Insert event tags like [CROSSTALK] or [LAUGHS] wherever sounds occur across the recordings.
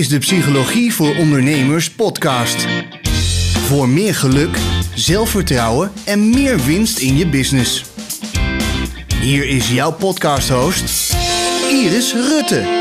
is de Psychologie voor Ondernemers podcast. Voor meer geluk, zelfvertrouwen en meer winst in je business. Hier is jouw podcast-host, Iris Rutte.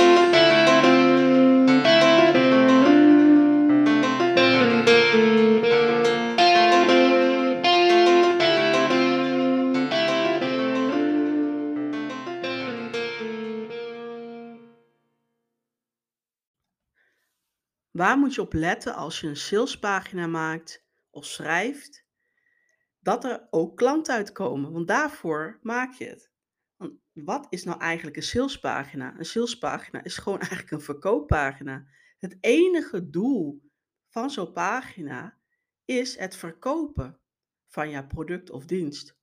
Waar moet je op letten als je een salespagina maakt of schrijft? Dat er ook klanten uitkomen, want daarvoor maak je het. Want wat is nou eigenlijk een salespagina? Een salespagina is gewoon [LAUGHS] eigenlijk een verkooppagina. Het enige doel van zo'n pagina is het verkopen van jouw product of dienst.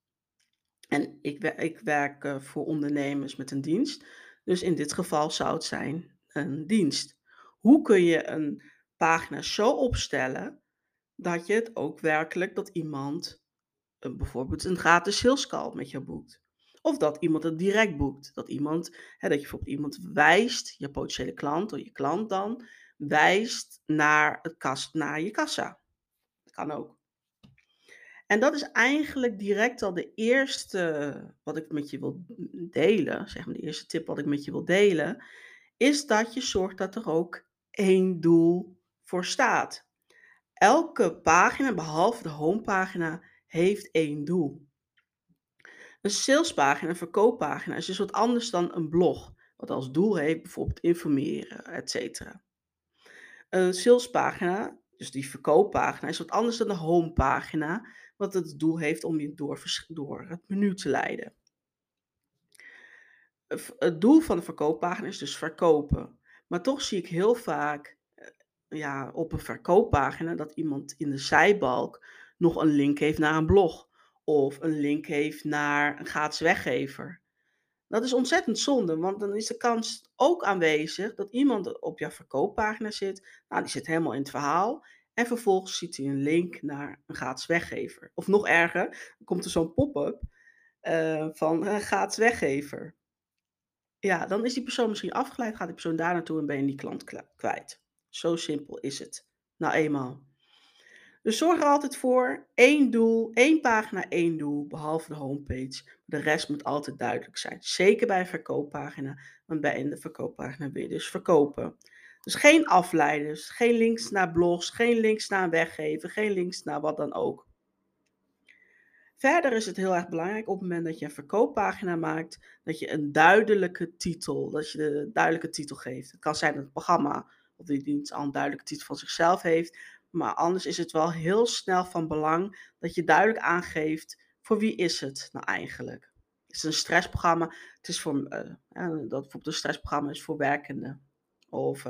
En ik, ik werk eh, voor ondernemers met een dienst. Dus in dit geval zou het zijn een dienst. Hoe kun je een pagina zo opstellen dat je het ook werkelijk dat iemand uh, bijvoorbeeld een gratis sales call met je boekt? Of dat iemand het direct boekt. Dat, iemand, hè, dat je bijvoorbeeld iemand wijst, je potentiële klant of je klant dan, wijst naar, het kast, naar je kassa. Dat kan ook. En dat is eigenlijk direct al de eerste wat ik met je wil delen, zeg maar de eerste tip wat ik met je wil delen, is dat je zorgt dat er ook één doel voor staat. Elke pagina, behalve de homepagina, heeft één doel. Een salespagina, een verkooppagina, is dus wat anders dan een blog, wat als doel heeft bijvoorbeeld informeren, etc. Een salespagina, dus die verkooppagina, is wat anders dan de homepagina, wat het doel heeft om je door, door het menu te leiden. Het doel van de verkooppagina is dus verkopen. Maar toch zie ik heel vaak eh, ja, op een verkooppagina dat iemand in de zijbalk nog een link heeft naar een blog. Of een link heeft naar een gratis weggever. Dat is ontzettend zonde, want dan is de kans ook aanwezig dat iemand op jouw verkooppagina zit. Nou, die zit helemaal in het verhaal. En vervolgens ziet hij een link naar een gratis weggever. Of nog erger, komt er zo'n pop-up uh, van een gratis weggever. Ja, dan is die persoon misschien afgeleid, gaat die persoon daar naartoe en ben je die klant kwijt. Zo simpel is het. Nou eenmaal. Dus zorg er altijd voor, één doel, één pagina, één doel, behalve de homepage. De rest moet altijd duidelijk zijn. Zeker bij een verkooppagina, want bij in de verkooppagina wil je dus verkopen. Dus geen afleiders, geen links naar blogs, geen links naar een weggever, geen links naar wat dan ook. Verder is het heel erg belangrijk op het moment dat je een verkooppagina maakt, dat je een duidelijke titel, dat je de duidelijke titel geeft. Het kan zijn dat het programma of die dienst al een duidelijke titel van zichzelf heeft, maar anders is het wel heel snel van belang dat je duidelijk aangeeft voor wie is het nou eigenlijk. Het is een stressprogramma, het is voor, uh, dat bijvoorbeeld een stressprogramma is voor werkenden. Of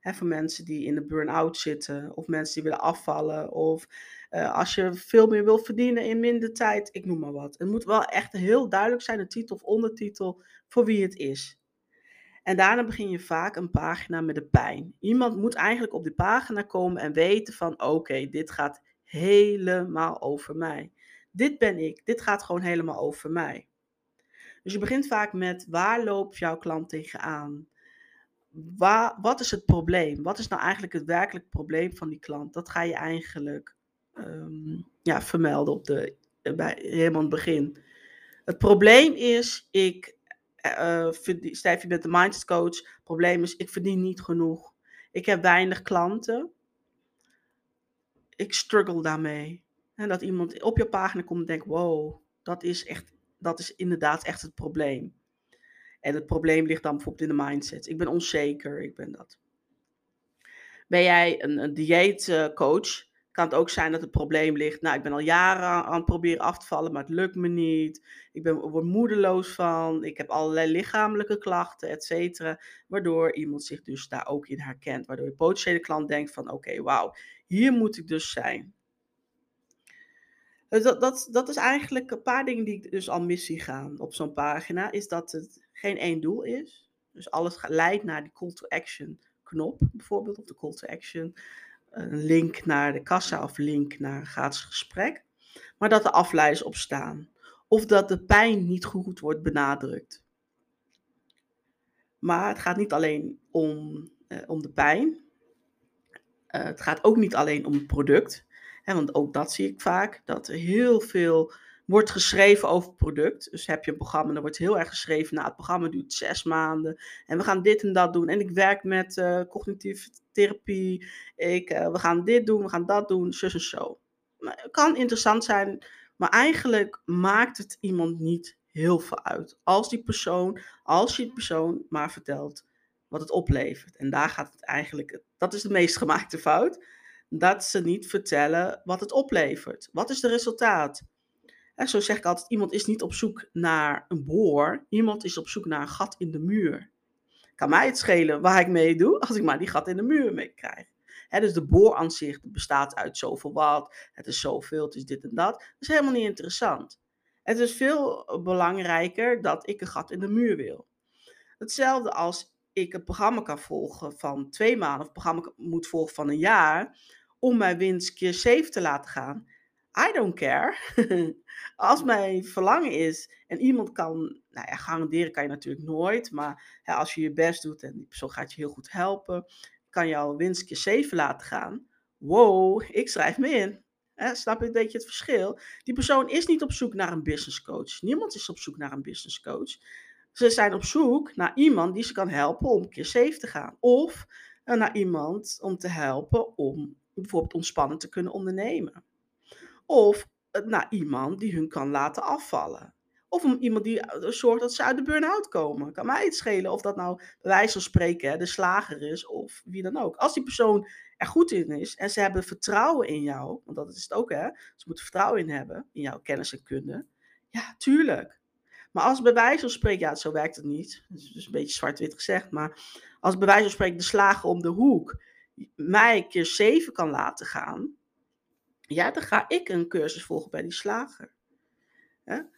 hè, voor mensen die in de burn-out zitten, of mensen die willen afvallen, of uh, als je veel meer wil verdienen in minder tijd, ik noem maar wat. Het moet wel echt heel duidelijk zijn, de titel of ondertitel, voor wie het is. En daarna begin je vaak een pagina met de pijn. Iemand moet eigenlijk op die pagina komen en weten van oké, dit gaat helemaal over mij. Dit ben ik, dit gaat gewoon helemaal over mij. Dus je begint vaak met waar loopt jouw klant tegenaan? Waar, wat is het probleem? Wat is nou eigenlijk het werkelijk probleem van die klant? Dat ga je eigenlijk um, ja, vermelden op de, bij, helemaal het begin. Het probleem is, ik uh, je bent de mindset coach. Het probleem is, ik verdien niet genoeg. Ik heb weinig klanten. Ik struggle daarmee. En dat iemand op je pagina komt en denkt, wow, dat is, echt, dat is inderdaad echt het probleem. En het probleem ligt dan bijvoorbeeld in de mindset. Ik ben onzeker, ik ben dat. Ben jij een, dieetcoach? kan het ook zijn dat het probleem ligt. Nou, ik ben al jaren aan het proberen af te vallen, maar het lukt me niet. Ik ben, word moedeloos van. Ik heb allerlei lichamelijke klachten, et cetera. Waardoor iemand zich dus daar ook in herkent. Waardoor je potentiële klant denkt van, oké, wauw, hier moet ik dus zijn. Dat, dat, dat is eigenlijk een paar dingen die dus al mis zie gaan op zo'n pagina. Is dat het geen één doel is. Dus alles leidt naar die call to action knop bijvoorbeeld. Of de call to action een link naar de kassa of link naar een gratis gesprek, maar dat er afleiders op staan. Of dat de pijn niet goed wordt benadrukt. Maar het gaat niet alleen om, eh, om de pijn. Uh, het gaat ook niet alleen om het product. Hè, want ook dat zie ik vaak. Dat er heel veel wordt geschreven over product. Dus heb je een programma, dan wordt heel erg geschreven. Nou, het programma duurt zes maanden. En we gaan dit en dat doen. En ik werk met uh, cognitieve therapie. Ik, uh, we gaan dit doen, we gaan dat doen, zus en zo. Nou, het kan interessant zijn, maar eigenlijk maakt het iemand niet heel veel uit. Als die persoon, als je die persoon maar vertelt wat het oplevert. En daar gaat het eigenlijk, dat is de meest gemaakte fout. Dat ze niet vertellen wat het oplevert. Wat is het resultaat? En zo zeg ik altijd, iemand is niet op zoek naar een boor. Iemand is op zoek naar een gat in de muur. Kan mij het schelen waar ik mee doe, als ik maar die gat in de muur mee krijg. dus de boor aan zich bestaat uit zoveel wat, het is zoveel, het is dit en dat. Dat is helemaal niet interessant. Het is veel belangrijker dat ik een gat in de muur wil. Hetzelfde als ik een programma kan volgen van twee maanden, of een programma moet volgen van een jaar, om mijn winst keer 7 te laten gaan. I don't care. [LAUGHS] als mijn verlangen is en iemand kan, nou ja, garanderen kan je natuurlijk nooit, maar hè, als je je best doet en die persoon gaat je heel goed helpen, kan jouw winst keer 7 laten gaan. Wow, ik schrijf me in. Hè, snap je een beetje het verschil? Die persoon is niet op zoek naar een business coach. Niemand is op zoek naar een business coach. Ze zijn op zoek naar iemand die ze kan helpen om keer 7 te gaan. Of eh, naar iemand om te helpen om bijvoorbeeld ontspannen te kunnen ondernemen. Of eh, naar iemand die hun kan laten afvallen. Of iemand die eh, zorgt dat ze uit de burn-out komen. Kan mij het schelen of dat nou bij wijze van spreken de slager is of wie dan ook. Als die persoon er goed in is en ze hebben vertrouwen in jou, want dat is het ook hè, ze moeten vertrouwen in hebben, in jouw kennis en kunde. Ja, tuurlijk. Maar als bij wijze van spreken, ja, zo werkt het niet. Dat is dus een beetje zwart-wit gezegd, maar als bij wijze van spreken de slager om de hoek mij keer zeven kan laten gaan, ja, dan ga ik een cursus volgen bij die slager.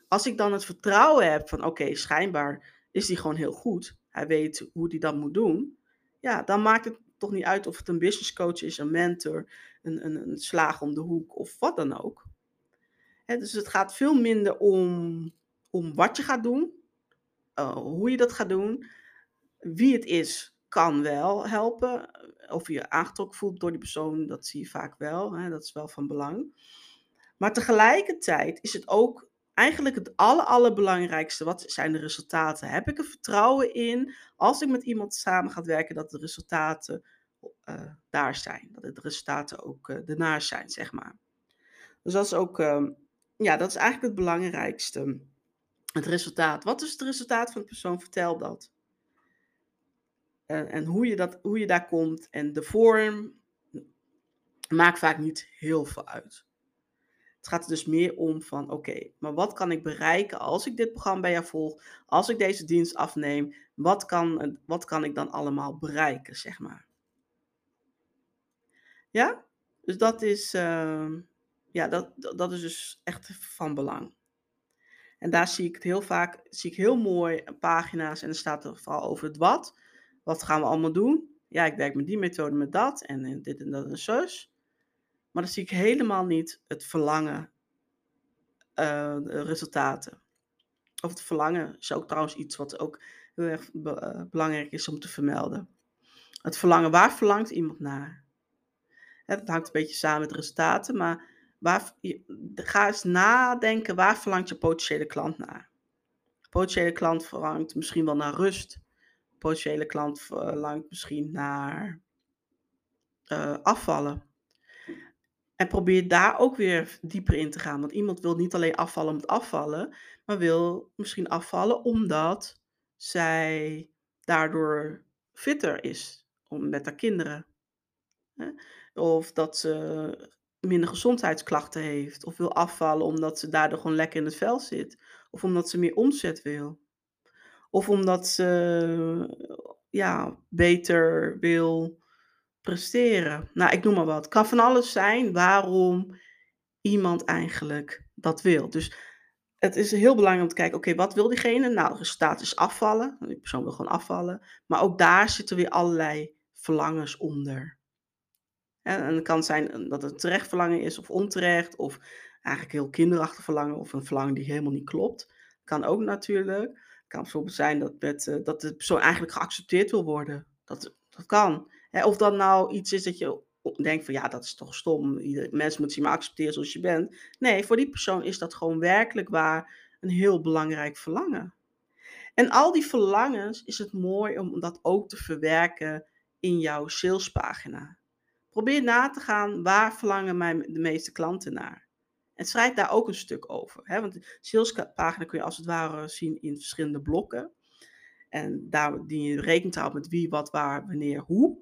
Als ik dan het vertrouwen heb van, oké, schijnbaar is die gewoon heel goed. Hij weet hoe die dat moet doen. Ja, dan maakt het toch niet uit of het een business coach is, een mentor, een, een, een slager om de hoek of wat dan ook. dus het gaat veel minder om, om wat je gaat doen, uh, hoe je dat gaat doen. Wie het is, kan wel helpen. Of je je aangetrokken voelt door die persoon, dat zie je vaak wel. Hè? Dat is wel van belang. Maar tegelijkertijd is het ook eigenlijk het aller, allerbelangrijkste. Wat zijn de resultaten? Heb ik er vertrouwen in, als ik met iemand samen ga werken, dat de resultaten uh, daar zijn. Dat de resultaten ook uh, ernaar zijn, zeg maar. Dus dat is ook, uh, ja, dat is eigenlijk het belangrijkste. Het resultaat. Wat is het resultaat van de persoon? Vertel dat. En, en hoe, je dat, hoe je daar komt en de vorm maakt vaak niet heel veel uit. Het gaat er dus meer om van, oké, maar wat kan ik bereiken als ik dit programma bij jou volg, als ik deze dienst afneem, wat kan, wat kan ik dan allemaal bereiken, zeg maar. Ja, dus dat is, uh, ja, dat, dat is dus echt van belang. En daar zie ik het heel vaak, zie ik heel mooi pagina's en er staat er vooral over het wat. Wat gaan we allemaal doen? Ja, ik werk met die methode, met dat en dit en dat en zus. Maar dan zie ik helemaal niet het verlangen, uh, resultaten. Of het verlangen is ook trouwens iets wat ook heel erg uh, belangrijk is om te vermelden. Het verlangen, waar verlangt iemand naar? Het hangt een beetje samen met resultaten, maar waar, ga eens nadenken, waar verlangt je potentiële klant naar? Potentiële klant verlangt misschien wel naar rust. Potentiële klant verlangt misschien naar uh, afvallen. En probeer daar ook weer dieper in te gaan. Want iemand wil niet alleen afvallen om het afvallen, maar wil misschien afvallen omdat zij daardoor fitter is om met haar kinderen. Of dat ze minder gezondheidsklachten heeft. Of wil afvallen omdat ze daardoor gewoon lekker in het vel zit. Of omdat ze meer omzet wil. Of omdat ze ja, beter wil presteren. Nou, ik noem maar wat. Het kan van alles zijn waarom iemand eigenlijk dat wil. Dus het is heel belangrijk om te kijken, oké, wat wil diegene? Nou, het resultaat is afvallen. Die persoon wil gewoon afvallen. Maar ook daar zitten weer allerlei verlangens onder. En het kan zijn dat het terecht verlangen is of onterecht, of eigenlijk heel kinderachtig verlangen, of een verlangen die helemaal niet klopt. Kan ook natuurlijk. Kan bijvoorbeeld zijn dat, met, dat de persoon eigenlijk geaccepteerd wil worden. Dat, dat kan. Of dat nou iets is dat je denkt van ja, dat is toch stom. Mensen moeten je maar accepteren zoals je bent. Nee, voor die persoon is dat gewoon werkelijk waar een heel belangrijk verlangen. En al die verlangens is het mooi om dat ook te verwerken in jouw salespagina. Probeer na te gaan waar verlangen mijn, de meeste klanten naar. En schrijf daar ook een stuk over. Hè? Want de salespagina kun je als het ware zien in verschillende blokken. En daar die je rekening houdt met wie, wat, waar, wanneer, hoe.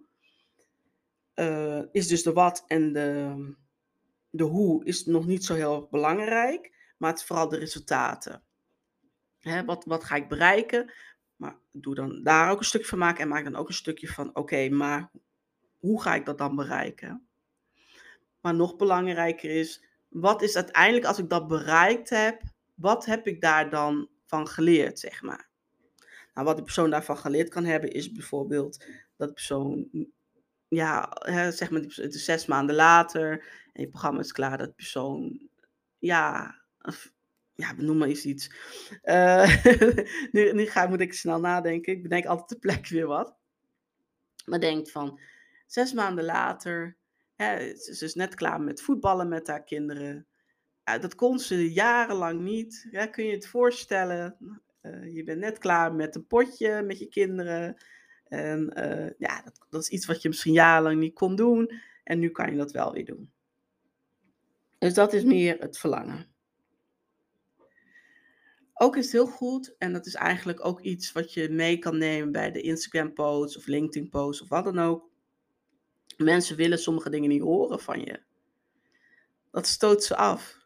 Uh, is dus de wat en de, de hoe is nog niet zo heel belangrijk. Maar het is vooral de resultaten. Hè, wat, wat ga ik bereiken? Maar doe dan daar ook een stukje van maken en maak dan ook een stukje van: oké, maar hoe ga ik dat dan bereiken? Maar nog belangrijker is: wat is uiteindelijk als ik dat bereikt heb, wat heb ik daar dan van geleerd, zeg maar? Nou, wat de persoon daarvan geleerd kan hebben, is bijvoorbeeld dat de persoon, ja, zeg maar, het is zes maanden later en je programma is klaar, dat de persoon, ja, ja, noem maar eens iets. Uh, [LAUGHS] nu nu ga, moet ik snel nadenken. Ik bedenk altijd de plek weer wat. Maar denk van, zes maanden later, ze is net klaar met voetballen met haar kinderen. dat kon ze jarenlang niet. Ja, kun je het voorstellen? Uh, je bent net klaar met een potje met je kinderen. En uh, ja, dat, dat, is iets wat je misschien jarenlang niet kon doen. En nu kan je dat wel weer doen. Dus dat is meer het verlangen. Ook is het heel goed, en dat is eigenlijk ook iets wat je mee kan nemen bij de Instagram posts of LinkedIn posts of wat dan ook. Mensen willen sommige dingen niet horen van je. Dat stoot ze af.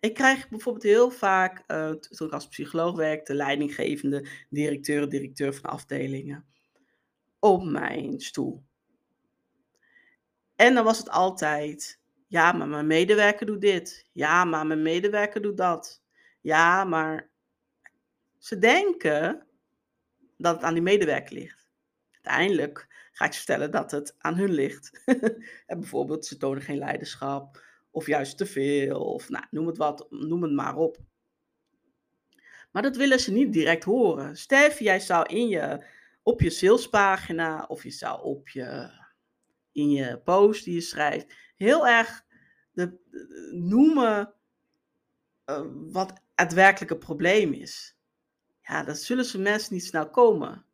Ik krijg bijvoorbeeld heel vaak, uh, toen ik als psycholoog werkte, leidinggevende directeur, directeur van afdelingen, op mijn stoel. En dan was het altijd, ja, maar mijn medewerker doet dit. Ja, maar mijn medewerker doet dat. Ja, maar ze denken dat het aan die medewerker ligt. Uiteindelijk ga ik vertellen dat het aan hun ligt. [LAUGHS] bijvoorbeeld, ze tonen geen leiderschap, of juist te veel, of nou, noem het wat, noem het maar op. Maar dat willen ze niet direct horen. Stef, jij zou in je, op je salespagina, of je zou op je, in je post die je schrijft, heel erg de, noemen uh, wat het werkelijke probleem is ja, dan zullen ze mensen niet snel komen.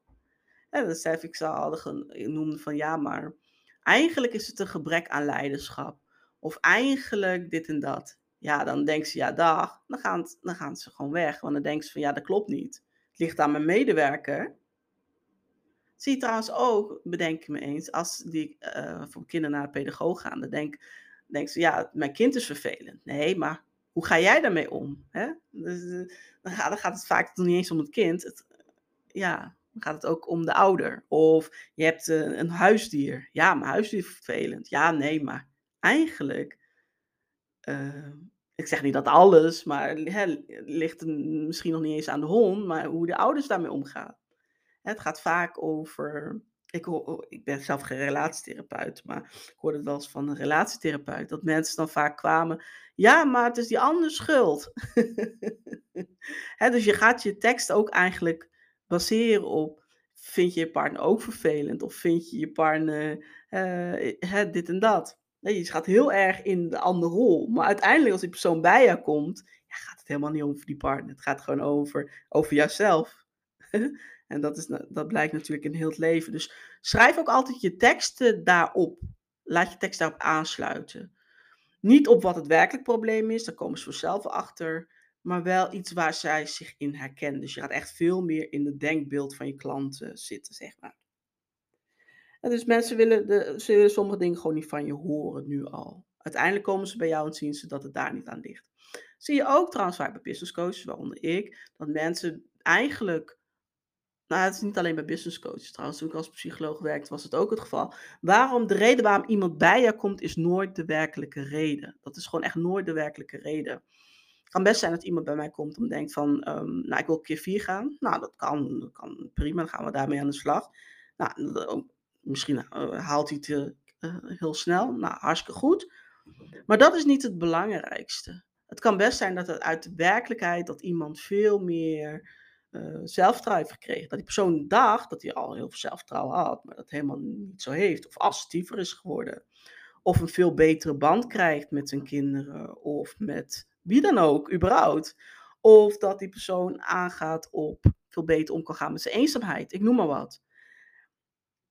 En dan zei ik al noemde van ja, maar eigenlijk is het een gebrek aan leiderschap. Of eigenlijk dit en dat. Ja, dan denken ze ja, dag. Dan gaan, dan gaan ze gewoon weg. Want dan denken ze van ja, dat klopt niet. Het ligt aan mijn medewerker. Zie je trouwens ook, bedenk ik me eens, als die uh, voor kinderen naar de pedagoog gaan, dan denk, denk ze, ja, mijn kind is vervelend. Nee, maar hoe ga jij daarmee om? Hè? Dus, eh, dan, gaat, dan, gaat, het vaak niet eens om het kind. Het, ja, dan gaat het ook om de ouder. Of je hebt een, eh, een huisdier. Ja, mijn huisdier is vervelend. Ja, nee, maar eigenlijk. Uh, ik zeg niet dat alles, maar hè, ligt misschien nog niet eens aan de hond, maar hoe de ouders daarmee omgaan. Het gaat vaak over ik, hoor, ik ben zelf geen relatietherapeut, maar ik hoorde het wel eens van een relatietherapeut, dat mensen dan vaak kwamen, ja, maar het is die andere schuld. [LAUGHS] dus je gaat je tekst ook eigenlijk baseren op, vind je je partner ook vervelend? Of vind je je partner uh, dit en dat? Nee, je gaat heel erg in de andere rol. Maar uiteindelijk, als die persoon bij jou komt, ja, gaat het helemaal niet over die partner. Het gaat gewoon over, over jouzelf. [LAUGHS] En dat, is, dat blijkt natuurlijk in heel het leven. Dus schrijf ook altijd je teksten daarop. Laat je tekst daarop aansluiten. Niet op wat het werkelijk probleem is, daar komen ze vanzelf achter. Maar wel iets waar zij zich in herkennen. Dus je gaat echt veel meer in het denkbeeld van je klanten zitten, zeg maar. Dus mensen willen, de, sommige dingen gewoon niet van je horen nu al. Uiteindelijk komen ze bij jou en zien ze dat het daar niet aan ligt. Zie je ook trouwens vaak bij business coaches, waaronder ik, dat mensen eigenlijk nou, het is niet alleen bij business coaches trouwens. Toen ik als psycholoog werkte, was het ook het geval. Waarom de reden waarom iemand bij je komt, is nooit de werkelijke reden. Dat is gewoon echt nooit de werkelijke reden. Kan best zijn dat iemand bij mij komt en denkt van, um, nou, ik wil keer vier gaan. Nou, dat kan, kan prima, dan gaan we daarmee aan de slag. Nou, misschien uh, haalt hij het uh, heel snel. Nou, hartstikke goed. Maar dat is niet het belangrijkste. Het kan best zijn dat het uit de werkelijkheid dat iemand veel meer uh, zelfvertrouwen heeft gekregen. Dat die persoon dacht dat hij al heel veel zelfvertrouwen had, maar dat helemaal niet zo heeft. Of assertiever is geworden. of een veel betere band krijgt met zijn kinderen of met wie dan ook, überhaupt. Of dat die persoon aangaat op veel beter om kan gaan met zijn eenzaamheid. Ik noem maar wat.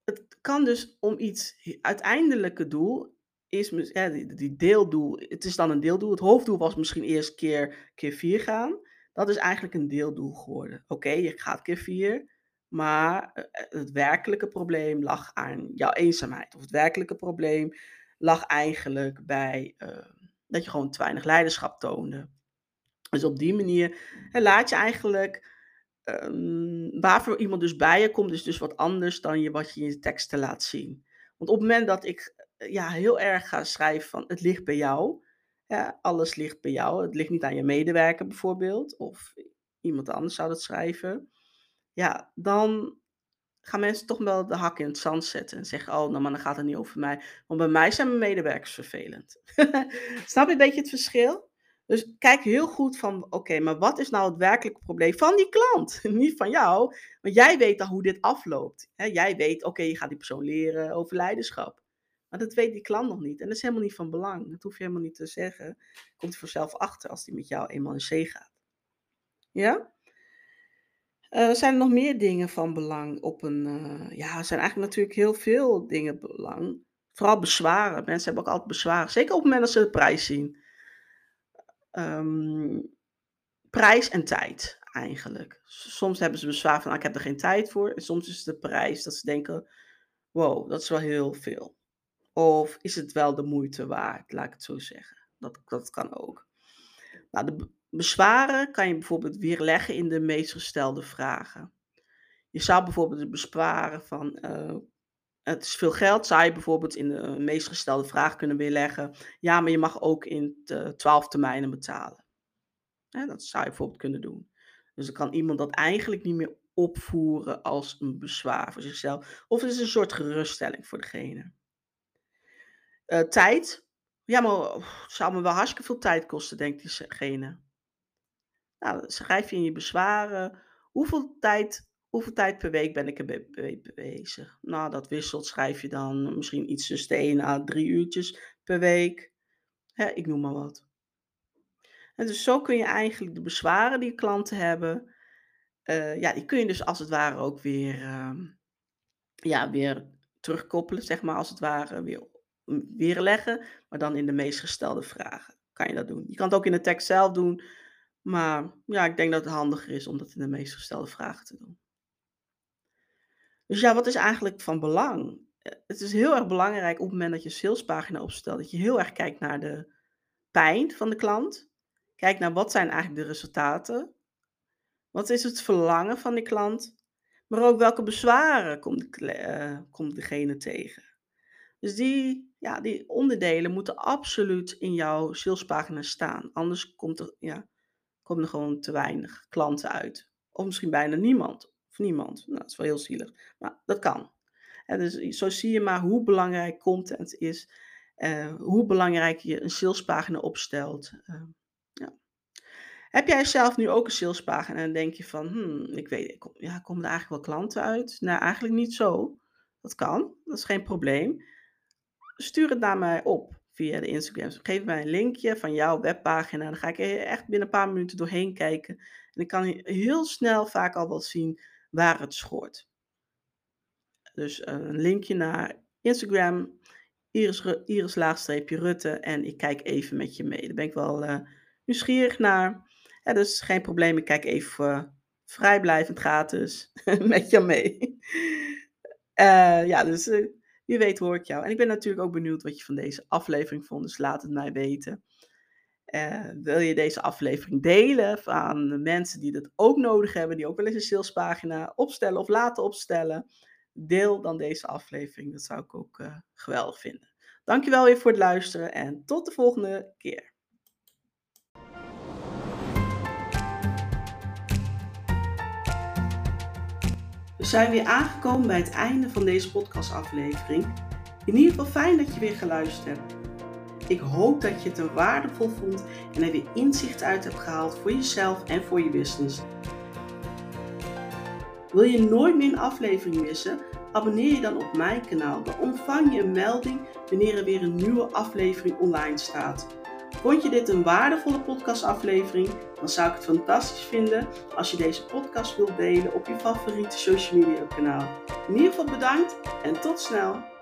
Het kan dus om iets, uiteindelijke doel is ja, die, deeldoel. Het is dan een deeldoel. Het hoofddoel was misschien eerst keer, keer vier gaan. Dat is eigenlijk een deeldoel geworden. Oké, je gaat keer vier. Maar eh, eh, het werkelijke probleem lag aan jouw eenzaamheid. Of het werkelijke probleem lag eigenlijk bij uh, dat je gewoon te weinig leiderschap toonde. Dus op die manier laat je eigenlijk um, waarvoor iemand dus bij je komt, is dus wat anders dan je, wat je in je teksten laat zien. Want op het moment dat ik ja, heel erg ga schrijven van het ligt bij jou, ja, alles ligt bij jou, het ligt niet aan je medewerker bijvoorbeeld, of iemand anders zou dat schrijven, ja, dan gaan mensen toch wel de hak in het zand zetten en zeggen, oh, nou, maar dan gaat het niet over mij. Want bij mij zijn mijn medewerkers vervelend. [LAUGHS] Snap je een beetje het verschil? Dus kijk heel goed van, oké, maar wat is nou het werkelijke probleem van die klant? [LAUGHS] Niet van jou, want jij weet dan hoe dit afloopt. jij weet, oké, je gaat die persoon leren over leiderschap. Maar dat weet die klant nog niet. En dat is helemaal niet van belang. Dat hoef je helemaal niet te zeggen. Komt hij vanzelf achter als hij met jou eenmaal in zee gaat. Ja? Uh, zijn er nog meer dingen van belang op een. Uh, ja, er zijn eigenlijk natuurlijk heel veel dingen belang. Vooral bezwaren. Mensen hebben ook altijd bezwaren. Zeker op het moment dat ze de prijs zien. Um, prijs en tijd, eigenlijk. Soms hebben ze bezwaar van, ah, ik heb er geen tijd voor. En soms is het de prijs dat ze denken, wow, dat is wel heel veel. Of is het wel de moeite waard, laat ik het zo zeggen. Dat, dat kan ook. Nou, de bezwaren kan je bijvoorbeeld weerleggen in de meest gestelde vragen. Je zou bijvoorbeeld de bezwaren van uh, het is veel geld, zou je bijvoorbeeld in de meest gestelde vraag kunnen weerleggen. Ja, maar je mag ook in 12 termijnen betalen. dat zou je bijvoorbeeld kunnen doen. Dus dan kan iemand dat eigenlijk niet meer opvoeren als een bezwaar voor zichzelf. Of het is een soort geruststelling voor degene. Tijd. Ja, maar het zou me wel hartstikke veel tijd kosten, denkt diegene. Nou, schrijf je in je bezwaren. Hoeveel tijd Hoeveel tijd per week ben ik er bezig? Nou, dat wisselt. Schrijf je dan misschien iets tussen de 1 à 3 uurtjes per week. ik noem maar wat. En dus zo kun je eigenlijk de bezwaren die klanten hebben, uh, ja, die kun je dus als het ware ook weer, uh, ja, weer terugkoppelen, zeg maar, als het ware, weer weerleggen, maar dan in de meest gestelde vragen kan je dat doen. Je kan het ook in de tekst zelf doen, maar ja, ik denk dat het handiger is om dat in de meest gestelde vragen te doen. Dus ja, wat is eigenlijk van belang? Eh, het is heel erg belangrijk op het moment dat je salespagina opstelt, dat je heel erg kijkt naar de pijn van de klant. Kijk naar wat zijn eigenlijk de resultaten. Wat is het verlangen van de klant? Maar ook welke bezwaren komt, de, uh, komt degene tegen? Dus die, ja, die onderdelen moeten absoluut in jouw salespagina staan. Anders komt er, ja, komen er gewoon te weinig klanten uit. Of misschien bijna niemand. Of niemand. Nou, dat is wel heel zielig. Maar dat kan. Dus zo zie je maar hoe belangrijk content is. Uh, hoe belangrijk je een salespagina opstelt. Uh, ja. Heb jij zelf nu ook een salespagina en denk je van, hmm, ik weet, kom, ja, komen er eigenlijk wel klanten uit? Nou, eigenlijk niet zo. Dat kan, dat is geen probleem. Stuur het naar mij op via de Instagram. Geef mij een linkje van jouw webpagina. Dan ga ik echt binnen een paar minuten doorheen kijken. En ik kan heel snel vaak al wel zien waar het schort. Dus eh, een linkje naar Instagram, Iris, Iris laagstreepje Rutte. En ik kijk even met je mee. Daar ben ik wel uh, nieuwsgierig naar. Dus geen probleem, ik kijk even vrijblijvend gratis [LAUGHS] met je mee. ja, dus wie weet hoor ik jou. En ik ben natuurlijk ook benieuwd wat je van deze aflevering vond. Dus laat het mij weten. Uh, wil je deze aflevering delen aan de mensen die dat ook nodig hebben, die ook wel eens een salespagina opstellen of laten opstellen? Deel dan deze aflevering. Dat zou ik ook uh, geweldig vinden. Dankjewel weer voor het luisteren en tot de volgende keer. We zijn weer aangekomen bij het einde van deze podcastaflevering. In ieder geval fijn dat je weer geluisterd hebt. Ik hoop dat je het er waardevol vond en er weer inzicht uit hebt gehaald voor jezelf en voor je business. Wil je nooit meer een aflevering missen? Abonneer je dan op mijn kanaal. Dan ontvang je een melding wanneer er weer een nieuwe aflevering online staat. Vond je dit een waardevolle podcastaflevering? Dan zou ik het fantastisch vinden als je deze podcast wilt delen op je favoriete social media kanaal. In ieder geval bedankt en tot snel!